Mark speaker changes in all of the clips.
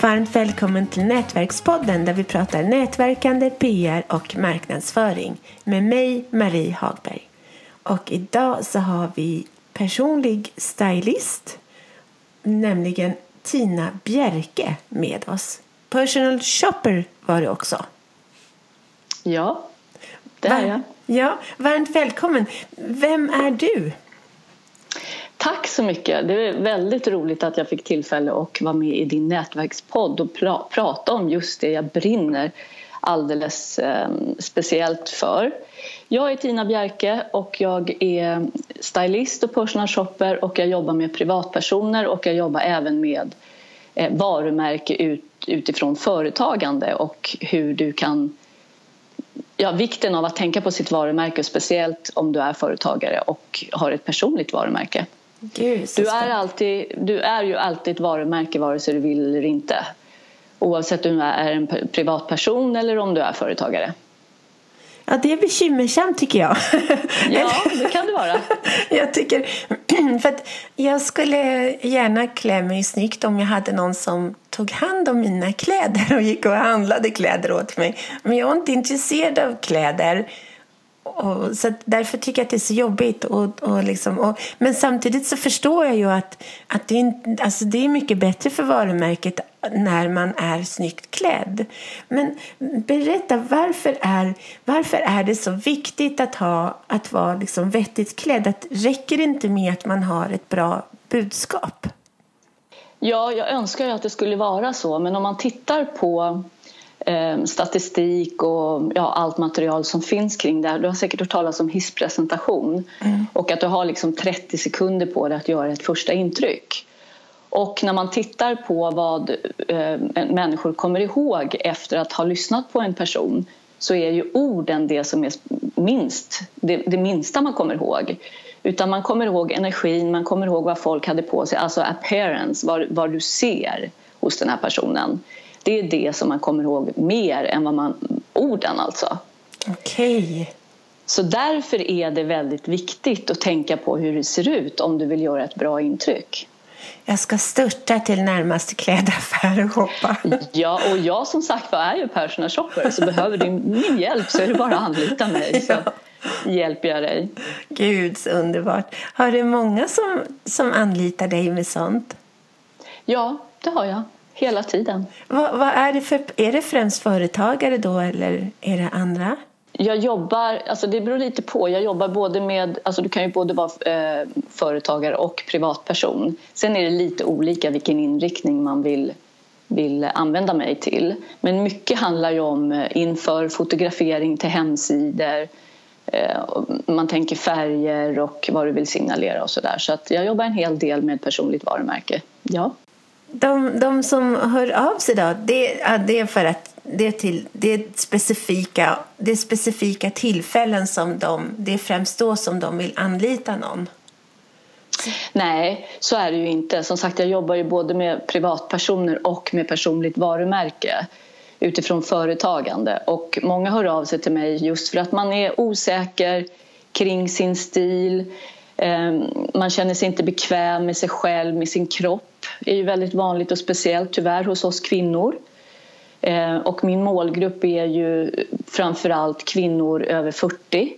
Speaker 1: Varmt välkommen till Nätverkspodden där vi pratar nätverkande, PR och marknadsföring med mig, Marie Hagberg. Och idag så har vi personlig stylist, nämligen Tina Bjerke med oss. Personal shopper var det också.
Speaker 2: Ja, det är jag.
Speaker 1: Ja, varmt välkommen. Vem är du?
Speaker 2: Tack så mycket. Det är väldigt roligt att jag fick tillfälle att vara med i din nätverkspodd och pra prata om just det jag brinner alldeles eh, speciellt för. Jag är Tina Bjerke och jag är stylist och personal shopper och jag jobbar med privatpersoner och jag jobbar även med eh, varumärke ut, utifrån företagande och hur du kan ja, vikten av att tänka på sitt varumärke speciellt om du är företagare och har ett personligt varumärke.
Speaker 1: Gud,
Speaker 2: du, är alltid, du är ju alltid ett varumärke vare sig du vill eller inte. Oavsett om du är en privatperson eller om du är företagare.
Speaker 1: Ja, det är bekymmersamt tycker jag.
Speaker 2: Ja, det kan det vara.
Speaker 1: jag tycker, för jag skulle gärna klä mig snyggt om jag hade någon som tog hand om mina kläder och gick och handlade kläder åt mig. Men jag är inte intresserad av kläder. Och, så därför tycker jag att det är så jobbigt. Och, och liksom, och, men samtidigt så förstår jag ju att, att det, är, alltså det är mycket bättre för varumärket när man är snyggt klädd. Men berätta, varför är, varför är det så viktigt att, ha, att vara liksom vettigt klädd? Att, räcker det inte med att man har ett bra budskap?
Speaker 2: Ja, jag önskar ju att det skulle vara så, men om man tittar på statistik och ja, allt material som finns kring det här. Du har säkert hört talas om hisspresentation mm. och att du har liksom 30 sekunder på dig att göra ett första intryck. Och när man tittar på vad eh, människor kommer ihåg efter att ha lyssnat på en person så är ju orden det som är minst, det, det minsta man kommer ihåg. Utan man kommer ihåg energin, man kommer ihåg vad folk hade på sig, alltså appearance, vad, vad du ser hos den här personen. Det är det som man kommer ihåg mer än vad man, orden alltså.
Speaker 1: Okej. Okay.
Speaker 2: Så därför är det väldigt viktigt att tänka på hur det ser ut om du vill göra ett bra intryck.
Speaker 1: Jag ska störta till närmaste klädaffär och shoppa.
Speaker 2: Ja, och jag som sagt var är ju personal shopper så behöver du min hjälp så är det bara att anlita mig så ja. hjälper jag dig.
Speaker 1: Gud, så underbart. Har du många som, som anlitar dig med sånt?
Speaker 2: Ja, det har jag. Hela tiden.
Speaker 1: Vad, vad, är det för, är det främst företagare då eller är det andra?
Speaker 2: Jag jobbar, alltså det beror lite på. Jag jobbar både med, alltså du kan ju både vara eh, företagare och privatperson. Sen är det lite olika vilken inriktning man vill, vill använda mig till. Men mycket handlar ju om eh, inför fotografering till hemsidor. Eh, man tänker färger och vad du vill signalera och sådär. Så att jag jobbar en hel del med personligt varumärke. Ja.
Speaker 1: De, de som hör av sig då, det, ja, det är för att det är, till, det, är specifika, det är specifika tillfällen som de, det är främst då som de vill anlita någon.
Speaker 2: Nej, så är det ju inte. Som sagt, jag jobbar ju både med privatpersoner och med personligt varumärke utifrån företagande. Och många hör av sig till mig just för att man är osäker kring sin stil. Ehm, man känner sig inte bekväm med sig själv, med sin kropp. Är ju väldigt vanligt och speciellt tyvärr hos oss kvinnor. Eh, och min målgrupp är ju framförallt kvinnor över 40.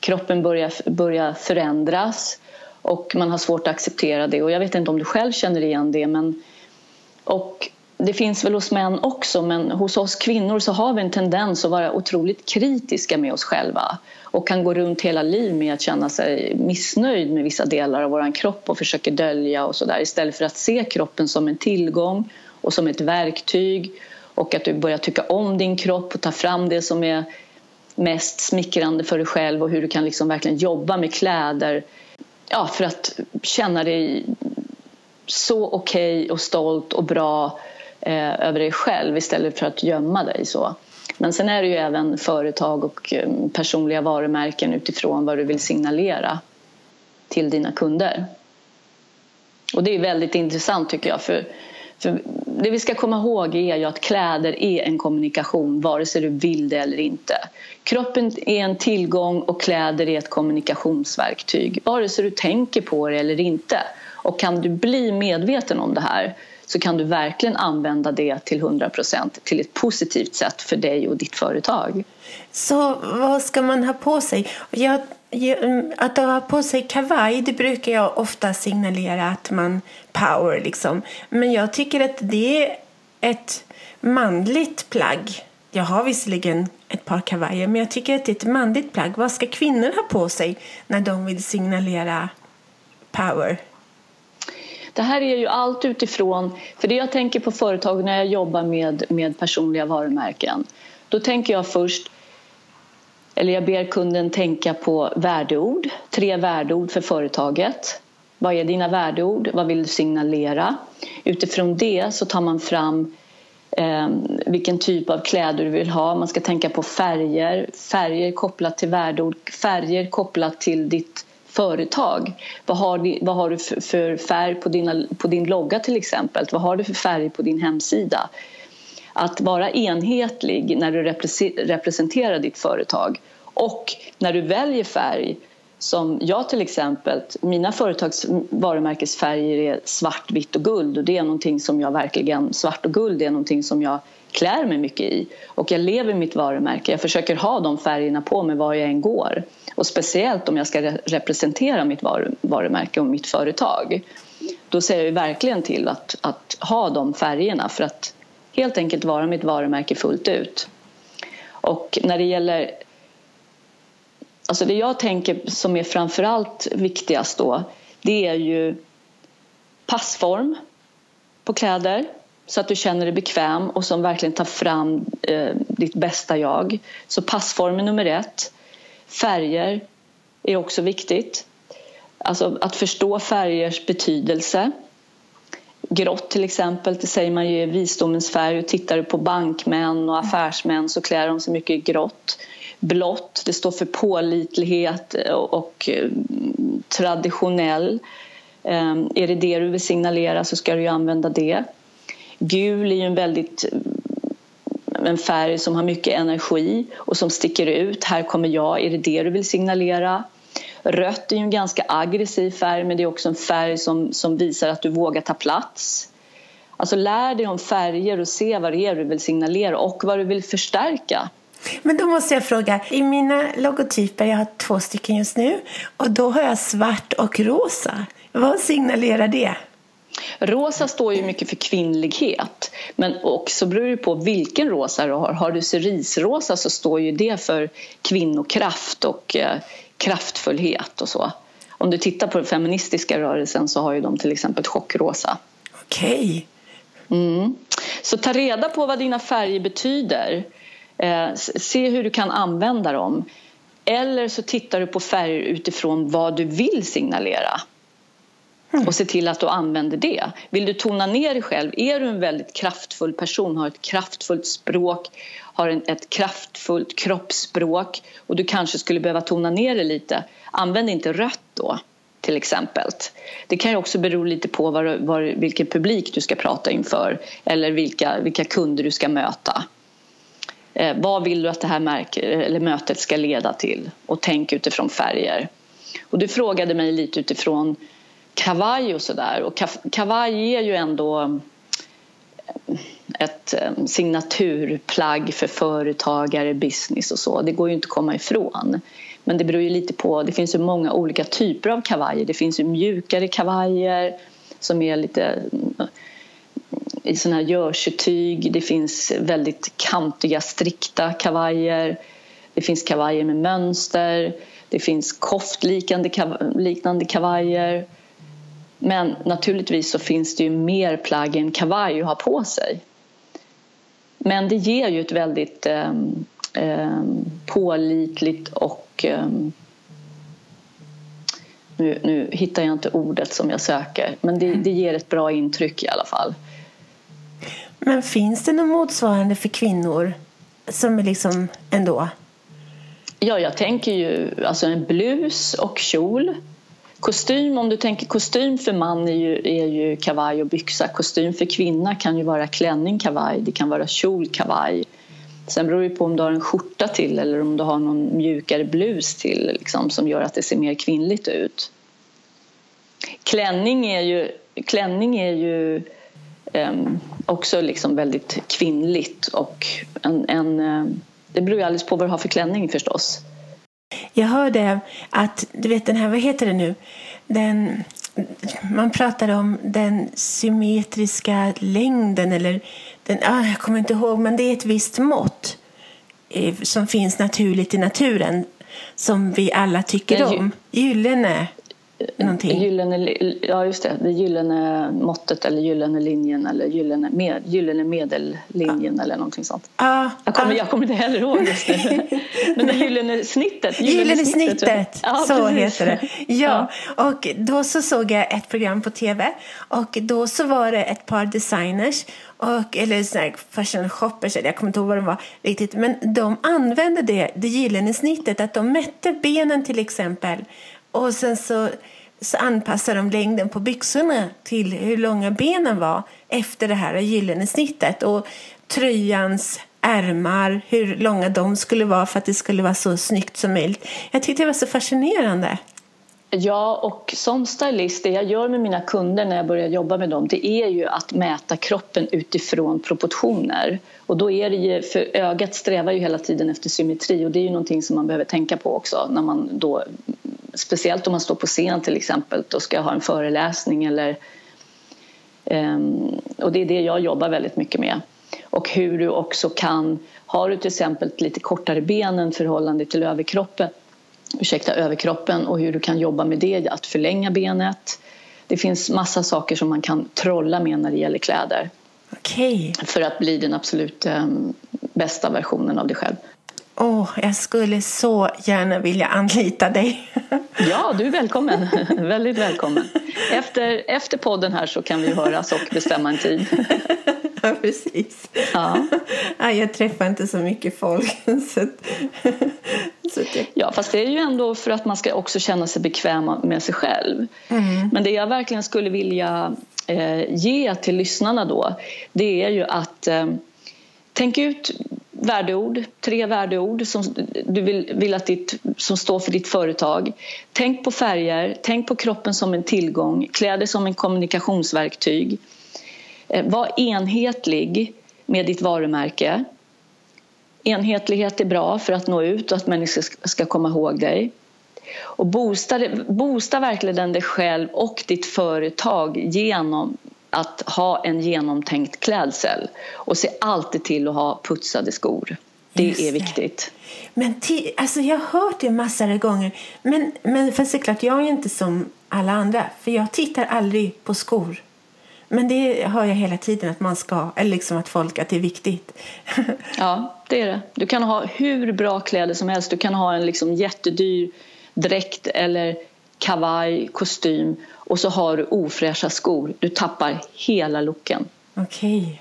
Speaker 2: Kroppen börjar, börjar förändras och man har svårt att acceptera det. Och jag vet inte om du själv känner igen det. Men, och det finns väl hos män också men hos oss kvinnor så har vi en tendens att vara otroligt kritiska med oss själva och kan gå runt hela livet med att känna sig missnöjd med vissa delar av vår kropp och försöker dölja och sådär istället för att se kroppen som en tillgång och som ett verktyg och att du börjar tycka om din kropp och ta fram det som är mest smickrande för dig själv och hur du kan liksom verkligen jobba med kläder ja, för att känna dig så okej okay och stolt och bra eh, över dig själv istället för att gömma dig. så. Men sen är det ju även företag och eh, personliga varumärken utifrån vad du vill signalera till dina kunder. Och det är väldigt intressant tycker jag för, för det vi ska komma ihåg är ju att kläder är en kommunikation vare sig du vill det eller inte. Kroppen är en tillgång och kläder är ett kommunikationsverktyg vare sig du tänker på det eller inte. Och kan du bli medveten om det här så kan du verkligen använda det till 100% till ett positivt sätt för dig och ditt företag.
Speaker 1: Så vad ska man ha på sig? Jag, att ha på sig kavaj det brukar jag ofta signalera att man power. Liksom. Men jag tycker att det är ett manligt plagg. Jag har visserligen ett par kavajer, men jag tycker att det är ett manligt plagg. Vad ska kvinnor ha på sig när de vill signalera power?
Speaker 2: Det här är ju allt utifrån, för det jag tänker på företag när jag jobbar med, med personliga varumärken, då tänker jag först, eller jag ber kunden tänka på värdeord, tre värdeord för företaget. Vad är dina värdeord? Vad vill du signalera? Utifrån det så tar man fram eh, vilken typ av kläder du vill ha. Man ska tänka på färger, färger kopplat till värdeord, färger kopplat till ditt företag. Vad har, du, vad har du för färg på, dina, på din logga till exempel? Vad har du för färg på din hemsida? Att vara enhetlig när du representerar ditt företag och när du väljer färg som jag till exempel, mina företags varumärkesfärger är svart, vitt och guld och det är någonting som jag verkligen, svart och guld är någonting som jag klär mig mycket i och jag lever mitt varumärke. Jag försöker ha de färgerna på mig var jag än går och speciellt om jag ska representera mitt varumärke och mitt företag. Då ser jag verkligen till att, att ha de färgerna för att helt enkelt vara mitt varumärke fullt ut. Och när det gäller Alltså det jag tänker som är framförallt viktigast då det är ju passform på kläder så att du känner dig bekväm och som verkligen tar fram eh, ditt bästa jag. Så passform är nummer ett. Färger är också viktigt. Alltså att förstå färgers betydelse. Grått till exempel, det säger man ju är visdomens färg. tittar du på bankmän och affärsmän så klär de sig mycket i grått. Blått, det står för pålitlighet och eh, traditionell. Eh, är det det du vill signalera så ska du använda det. Gul är ju en väldigt en färg som har mycket energi och som sticker ut. Här kommer jag, är det det du vill signalera? Rött är ju en ganska aggressiv färg men det är också en färg som, som visar att du vågar ta plats. Alltså lär dig om färger och se vad det är du vill signalera och vad du vill förstärka.
Speaker 1: Men då måste jag fråga, i mina logotyper, jag har två stycken just nu, och då har jag svart och rosa. Vad signalerar det?
Speaker 2: Rosa står ju mycket för kvinnlighet. Men också beror det på vilken rosa du har. Har du cerisrosa så står ju det för kvinnokraft och eh, kraftfullhet och så. Om du tittar på den feministiska rörelsen så har ju de till exempel chockrosa.
Speaker 1: Okej.
Speaker 2: Okay. Mm. Så ta reda på vad dina färger betyder. Eh, se hur du kan använda dem. Eller så tittar du på färger utifrån vad du vill signalera. Mm. och se till att du använder det. Vill du tona ner dig själv, är du en väldigt kraftfull person, har ett kraftfullt språk, har en, ett kraftfullt kroppsspråk och du kanske skulle behöva tona ner dig lite, använd inte rött då till exempel. Det kan ju också bero lite på var, var, vilken publik du ska prata inför eller vilka, vilka kunder du ska möta. Eh, vad vill du att det här märk, eller mötet ska leda till? Och tänk utifrån färger. Och du frågade mig lite utifrån kavaj och sådär. Och kavaj är ju ändå eh, ett eh, signaturplagg för företagare, business och så. Det går ju inte att komma ifrån. Men det beror ju lite på, det finns ju många olika typer av kavajer. Det finns ju mjukare kavajer som är lite eh, i sådana här jerseytyg. Det finns väldigt kantiga, strikta kavajer. Det finns kavajer med mönster. Det finns koftliknande kavajer. Men naturligtvis så finns det ju mer plagg än kavaj att ha på sig. Men det ger ju ett väldigt eh, eh, pålitligt och eh, nu, nu, hittar jag inte ordet som jag söker men det, det ger ett bra intryck i alla fall.
Speaker 1: Men finns det något motsvarande för kvinnor som är liksom ändå?
Speaker 2: Ja, jag tänker ju alltså en blus och kjol Kostym, om du tänker kostym för man är ju, är ju kavaj och byxa. Kostym för kvinna kan ju vara klänning, kavaj. Det kan vara kjol, kavaj. Sen beror det på om du har en skjorta till eller om du har någon mjukare blus till liksom, som gör att det ser mer kvinnligt ut. Klänning är ju, klänning är ju Um, också liksom väldigt kvinnligt och en, en, ehm, det beror ju alldeles på vad du har för klänning förstås.
Speaker 1: Jag hörde att, du vet den här, vad heter det nu? Den, man pratar om den symmetriska längden eller den, ah, jag kommer inte ihåg, men det är ett visst mått eh, som finns naturligt i naturen som vi alla tycker om. Gyllene någonting.
Speaker 2: Gyllene, ja, just det. Det gyllene måttet eller gyllene linjen eller gyllene, med, gyllene medellinjen ja. eller någonting sånt.
Speaker 1: Ja,
Speaker 2: jag, kommer, ja. jag kommer inte heller ihåg just det. Men det gyllene snittet.
Speaker 1: Gyllene, gyllene snittet, snittet. Ja, så precis. heter det. Ja. och då så såg jag ett program på tv och då så var det ett par designers och, eller så fashion shoppers, jag kommer inte ihåg vad de var riktigt, men de använde det, det gyllene snittet, att de mätte benen till exempel och sen så, så anpassade de längden på byxorna till hur långa benen var efter det här gyllene snittet. Och tröjans ärmar, hur långa de skulle vara för att det skulle vara så snyggt som möjligt. Jag tyckte det var så fascinerande.
Speaker 2: Ja, och som stylist, det jag gör med mina kunder när jag börjar jobba med dem det är ju att mäta kroppen utifrån proportioner. Och då är det ju, för ögat strävar ju hela tiden efter symmetri och det är ju någonting som man behöver tänka på också när man då speciellt om man står på scen till exempel och ska ha en föreläsning eller um, och det är det jag jobbar väldigt mycket med. Och hur du också kan, har du till exempel lite kortare ben än förhållande till överkroppen, ursäkta, överkroppen och hur du kan jobba med det, att förlänga benet. Det finns massa saker som man kan trolla med när det gäller kläder.
Speaker 1: Okay.
Speaker 2: För att bli den absolut um, bästa versionen av dig själv.
Speaker 1: Åh, oh, jag skulle så gärna vilja anlita dig.
Speaker 2: ja, du är välkommen. Väldigt välkommen. Efter, efter podden här så kan vi höras och bestämma en tid.
Speaker 1: ja, precis. Ja. jag träffar inte så mycket folk. Så att,
Speaker 2: så att jag... Ja, fast det är ju ändå för att man ska också känna sig bekväm med sig själv. Mm. Men det jag verkligen skulle vilja eh, ge till lyssnarna då, det är ju att eh, tänk ut värdeord, tre värdeord som du vill, vill att ditt, som står för ditt företag. Tänk på färger, tänk på kroppen som en tillgång, kläder som en kommunikationsverktyg. Eh, var enhetlig med ditt varumärke. Enhetlighet är bra för att nå ut och att människor ska komma ihåg dig. Och boosta, boosta verkligen dig själv och ditt företag genom att ha en genomtänkt klädsel och se alltid till att ha putsade skor. Det Just är viktigt.
Speaker 1: Det. Men alltså jag har hört det massor av gånger. Men, men för såklart, jag är inte som alla andra. För jag tittar aldrig på skor. Men det hör jag hela tiden att man ska, eller liksom att folk, att det är viktigt.
Speaker 2: ja, det är det. Du kan ha hur bra kläder som helst. Du kan ha en liksom jättedyr dräkt eller kavaj, kostym och så har du ofräscha skor. Du tappar hela looken.
Speaker 1: Okej. Okay.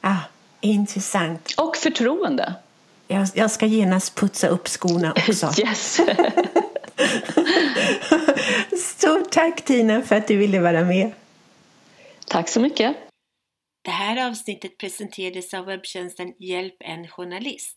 Speaker 1: Ah, intressant.
Speaker 2: Och förtroende.
Speaker 1: Jag, jag ska genast putsa upp skorna också.
Speaker 2: yes!
Speaker 1: Stort tack Tina för att du ville vara med.
Speaker 2: Tack så mycket.
Speaker 1: Det här avsnittet presenterades av webbtjänsten Hjälp en journalist.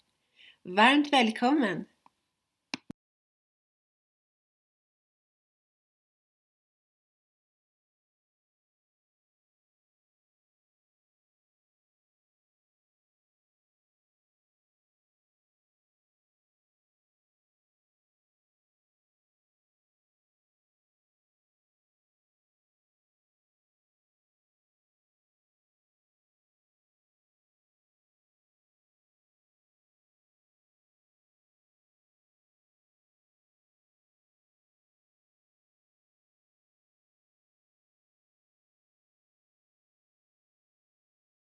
Speaker 1: Varmt välkommen!